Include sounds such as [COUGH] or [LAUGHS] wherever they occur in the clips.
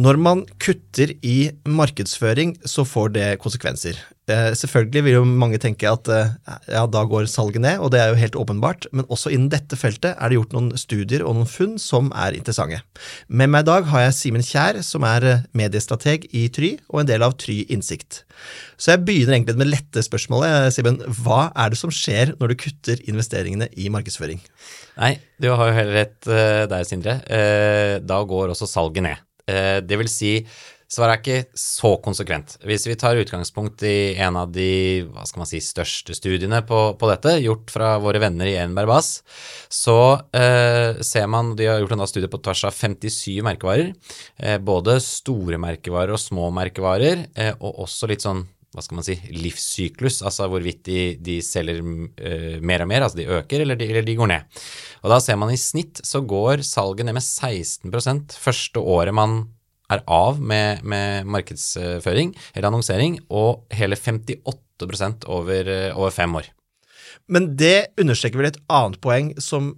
Når man kutter i markedsføring, så får det konsekvenser. Eh, selvfølgelig vil jo mange tenke at eh, ja, da går salget ned, og det er jo helt åpenbart, men også innen dette feltet er det gjort noen studier og noen funn som er interessante. Med meg i dag har jeg Simen Kjær, som er eh, mediestrateg i Try, og en del av Try Innsikt. Så jeg begynner egentlig med lette spørsmålet. Simen, hva er det som skjer når du kutter investeringene i markedsføring? Nei, du har jo heller rett der, Sindre. Da går også salget ned. Det vil si Svaret er ikke så konsekvent. Hvis vi tar utgangspunkt i en av de hva skal man si, største studiene på, på dette, gjort fra våre venner i Enberg Bass, så eh, ser man De har gjort en studie på tvers av 57 merkevarer. Eh, både store merkevarer og små merkevarer, eh, og også litt sånn hva skal man si, livssyklus, altså hvorvidt de, de selger uh, mer og mer, altså de øker eller de, eller de, går ned. Og da ser man i snitt så går salget ned med 16% første året man er av med, med markedsføring eller annonsering, og hele 58 over, eh, over fem år. Men det understreker vel et annet poeng som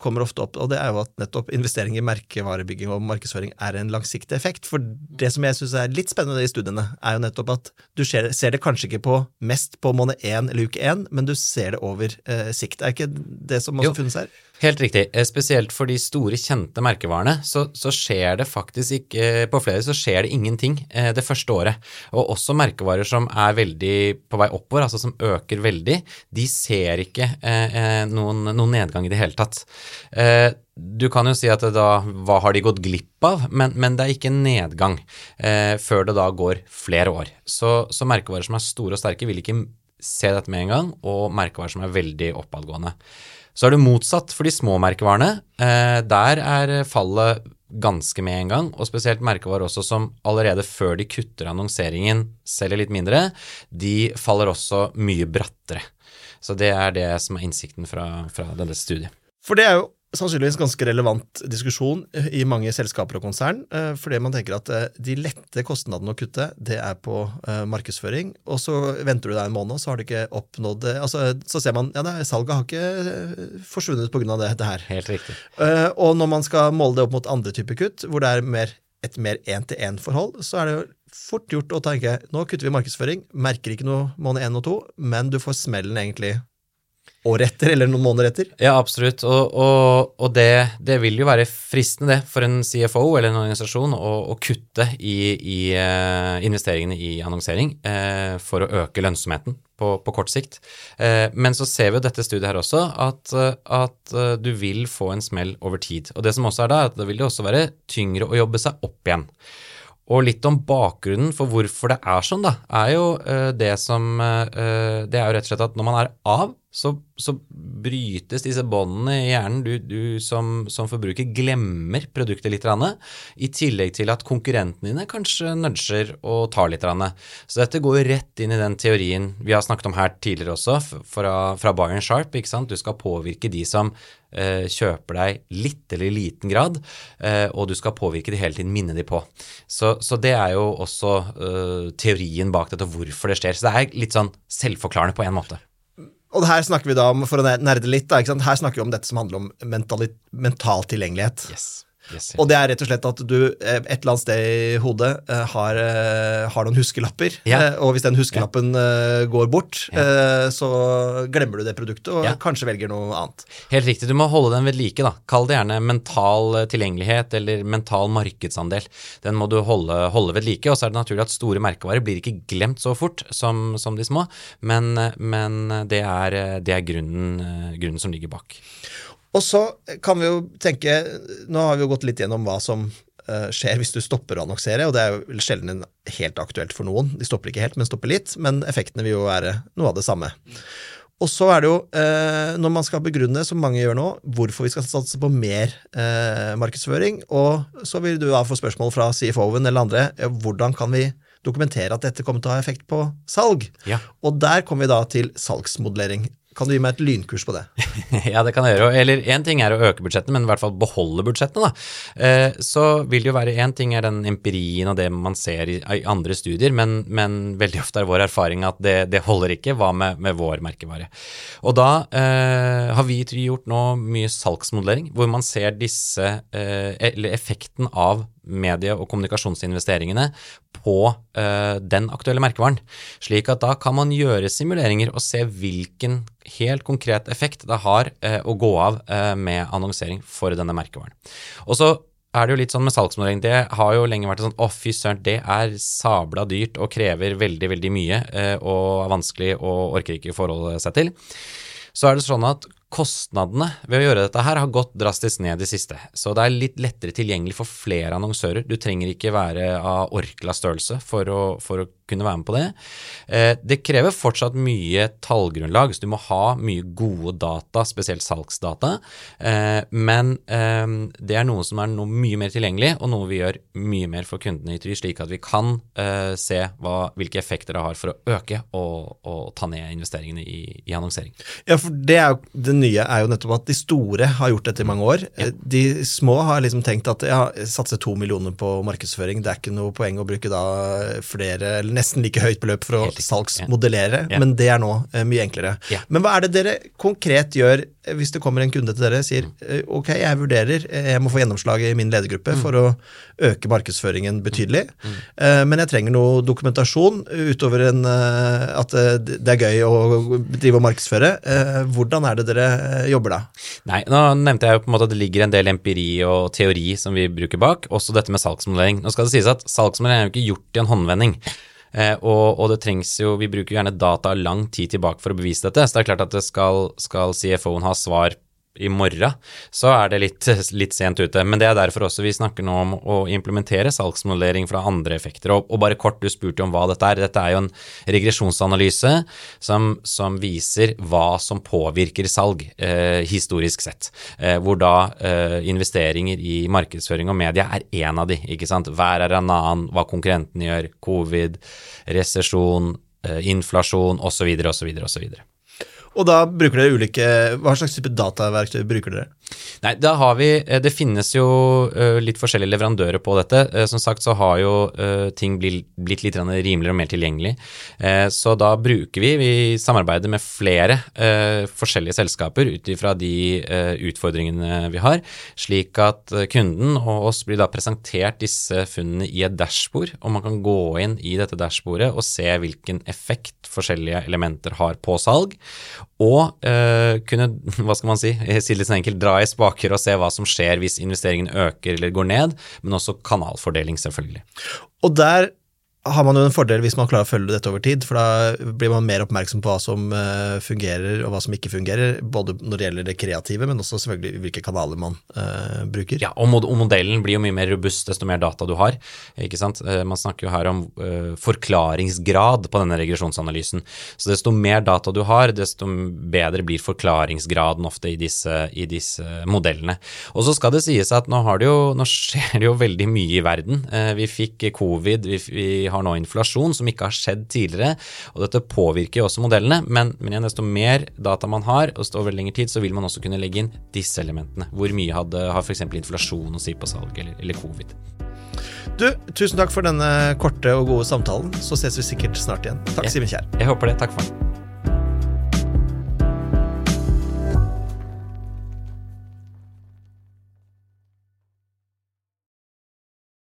kommer ofte opp, og det er jo at nettopp investering i merkevarebygging og markedsføring er en langsiktig effekt. For det som jeg syns er litt spennende i studiene, er jo nettopp at du ser, ser det kanskje ikke på mest på måned én eller uke én, men du ser det over eh, sikt. Er ikke det som også funnes her? Helt riktig. Eh, spesielt for de store, kjente merkevarene, så, så, skjer det faktisk ikke eh, På flere så skjer det ingenting eh, det første året. Og også merkevarer som er veldig på vei oppover, altså som øker veldig, de ser ikke noen, noen nedgang i det hele tatt. Du kan jo si at da, hva har de gått glipp av, men, men det er ikke en nedgang eh, før det da går flere år. Så, så, merkevarer som er store og sterke, vil ikke se dette med en gang, og merkevarer som er veldig oppadgående. Så er det motsatt for de små merkevarene. Eh, der er fallet ganske med en gang, og spesielt merkevarer også som allerede før de kutter annonseringen, selger litt mindre, de faller også mye brattere. Så det er det som er innsikten fra, fra denne studiet. For det er jo sannsynligvis ganske relevant diskusjon i mange selskaper og konsern. Eh, fordi man tenker at eh, de lette kostnadene å kutte, det er på eh, markedsføring. Og så venter du deg en måned, så har du ikke oppnådd det. Altså, så ser man ja, salget har ikke forsvunnet pga. Det, det her. Helt riktig. Og når man skal måle det opp mot andre typer kutt, hvor det er mer, et mer én-til-én-forhold, så er det jo fort gjort å tenke nå kutter vi markedsføring, merker ikke noe måned én og to, men du får smellen egentlig år etter, eller noen måneder etter? Ja, absolutt. Og, og, og det, det, vil jo være fristende det for en CFO eller en organisasjon å, å kutte i, i uh, investeringene i annonsering uh, for å øke lønnsomheten på, på kort sikt. Uh, men så ser vi jo dette studiet her også, at, at du vil få en smell over tid. Og det som også er da, er at det vil jo også være tyngre å jobbe seg opp igjen. Og litt om bakgrunnen for hvorfor det er sånn, da, er jo det som Det er jo rett og slett at når man er av så, så, brytes disse båndene i hjernen. Du, du som, som, forbruker glemmer produktet litt. I tillegg til at konkurrentene dine kanskje nudger og tar litt. Så dette går rett inn i den teorien vi har snakket om her tidligere også, fra, fra Bayern Sharp. ikke sant? Du skal påvirke de som eh, kjøper deg litt eller i liten grad, eh, og du skal påvirke de hele tiden, minne de på. Så, så det er jo også uh, teorien bak dette, hvorfor det skjer. Så det er litt sånn selvforklarende på en måte. Og her snakker vi da om, for å nerde litt, da, her snakker vi om dette som handler om mental tilgjengelighet. Yes. Yes, og det er rett og slett at du eh, et eller annet sted i hodet uh, har, uh, har, noen huskelapper. Yeah. Og hvis den huskelappen går bort, yeah. så glemmer du det produktet og yeah. kanskje velger noe annet. Helt riktig. Du må holde den ved like. da. Kall det gjerne mental tilgjengelighet eller mental markedsandel. Den må du holde, holde ved like. Og så er det naturlig at store merkevarer blir ikke glemt så fort som, som de små, men, men det, er, det er grunnen, grunnen som ligger bak. Og så kan vi jo tenke Nå har vi jo gått litt gjennom hva som uh, skjer hvis du stopper å annonsere, og det er jo sjelden helt aktuelt for noen. De stopper ikke helt, men stopper litt. Men effektene vil jo være noe av det samme. Og så er det jo, uh, når man skal begrunne, som mange gjør nå, hvorfor vi skal satse på mer uh, markedsføring, og så vil du da få spørsmål fra CFO-en eller andre, hvordan kan vi dokumentere at dette kommer til å ha effekt på salg? Ja. Og der kommer vi da til salgsmodellering. Kan du gi meg et lynkurs på det? [LAUGHS] ja, det kan jeg gjøre. Eller én ting er å øke budsjettene, men i hvert fall beholde budsjettene. da. Eh, så vil det jo være én ting er den empirien og det man ser i, andre studier, men, men, veldig ofte er vår erfaring at det, det holder ikke. Hva med, med, vår merkevare? Og da eh, har vi gjort nå mye salgsmodellering, hvor man ser disse, eh, eller effekten av medie- og kommunikasjonsinvesteringene på uh, den aktuelle merkevaren. Slik at da kan man gjøre simuleringer og se hvilken helt konkret effekt det har uh, å gå av uh, med annonsering for denne merkevaren. Og så er det jo litt sånn med salgsmodellering. Det har jo lenge vært sånn å fy søren, det er sabla dyrt og krever veldig, veldig mye og er vanskelig og orker ikke forholde seg til. Så er det sånn at kostnadene ved å gjøre dette her har gått drastisk ned i siste. Så det er litt lettere tilgjengelig for flere annonsører. Du trenger ikke være av Orkla størrelse for for å kunne være med på det. Eh, det krever fortsatt mye tallgrunnlag, så du må ha mye gode data, spesielt salgsdata. Eh, men eh, det er noe som er noe mye mer tilgjengelig, og noe vi gjør mye mer for kundene i Try, slik at vi kan se hva, hvilke effekter det har for å øke og, og ta ned investeringene i, i, annonsering. Ja, for det, er jo, det nye er jo nettopp at de store har gjort dette i mange år. Ja. De små har liksom tenkt at ja, satse to millioner på markedsføring, det er ikke noe poeng å bruke da flere eller nesten like høyt beløp for å salgsmodellere, ja. men det er nå eh, mye enklere. Men hva er det dere konkret gjør eh, hvis det kommer en kunde til dere og sier mm. eh, ok, jeg vurderer, jeg må få gjennomslag i min ledergruppe mm. for å øke markedsføringen betydelig, mm. mm. men jeg trenger noe dokumentasjon utover en, at det er gøy å drive og markedsføre. Hvordan er det dere jobber da? Nei, nå nevnte jeg jo på en måte at det ligger en del empiri og teori som vi bruker bak, også dette med salgsmodellering. Nå skal det sies at salgsmodellering er jo ikke gjort i en håndvending. Eh, og, og, det trengs jo Vi bruker gjerne data lang tid tilbake for å bevise dette. Så det er klart at det skal, skal CFO-en ha svar i morgen, så er det litt, [LAUGHS] litt, sent ute. Men det er derfor også vi snakker nå om å implementere salgsmodellering fra andre effekter. Og, og bare kort, du spurte om hva dette er. Dette er jo en regresjonsanalyse som, som viser hva som påvirker salg, eh, historisk sett. Eh, hvor da eh, investeringer i markedsføring og media er én av de, ikke sant. Hver er en annen, hva konkurrentene gjør, covid, resesjon, eh, inflasjon osv., osv., osv. Og da bruker dere ulike Hva slags type dataverktøy bruker dere? Nei, da har vi eh, Det finnes jo uh, litt forskjellige leverandører på dette. Uh, som sagt så har jo ting blitt litt rimeligere og mer tilgjengelig. så da bruker vi Vi samarbeider med flere forskjellige selskaper ut ifra de utfordringene vi har, slik at kunden og oss blir da presentert disse funnene i et dashbord, og man kan gå inn i dette dashbordet og se hvilken effekt forskjellige elementer har på salg og uh, kunne, [LAUGHS] hva skal man si, si litt sånn enkelt, dra i spaker og se hva som skjer hvis investeringen øker eller går ned, men også kanalfordeling, selvfølgelig. Og der har man jo en fordel hvis man klarer å følge dette over tid, for da blir man mer oppmerksom på hva som uh, fungerer og hva som ikke fungerer, både når det gjelder det kreative, men også selvfølgelig hvilke kanaler man uh, bruker. Ja, og, mod og, modellen blir jo mye mer robust desto mer data du har. ikke sant? Uh, man snakker jo her om forklaringsgrad på denne regresjonsanalysen. Så desto mer data du har, desto bedre blir forklaringsgraden ofte i disse, i disse modellene. Og så skal det sies at nå, det jo, nå skjer det jo veldig mye i verden. vi fikk covid, vi, vi har nå inflasjon som ikke har skjedd tidligere. og Dette påvirker jo også modellene, men, men igjen, desto mer data man har, og står over lengre tid, så vil man også kunne legge inn disse elementene. Hvor mye hadde, har f.eks. inflasjon å si på salg, eller, eller covid. Du, tusen takk for denne korte og gode samtalen. Så ses vi sikkert snart igjen. Takk, Simen Kjær. Jeg håper det. Takk for den.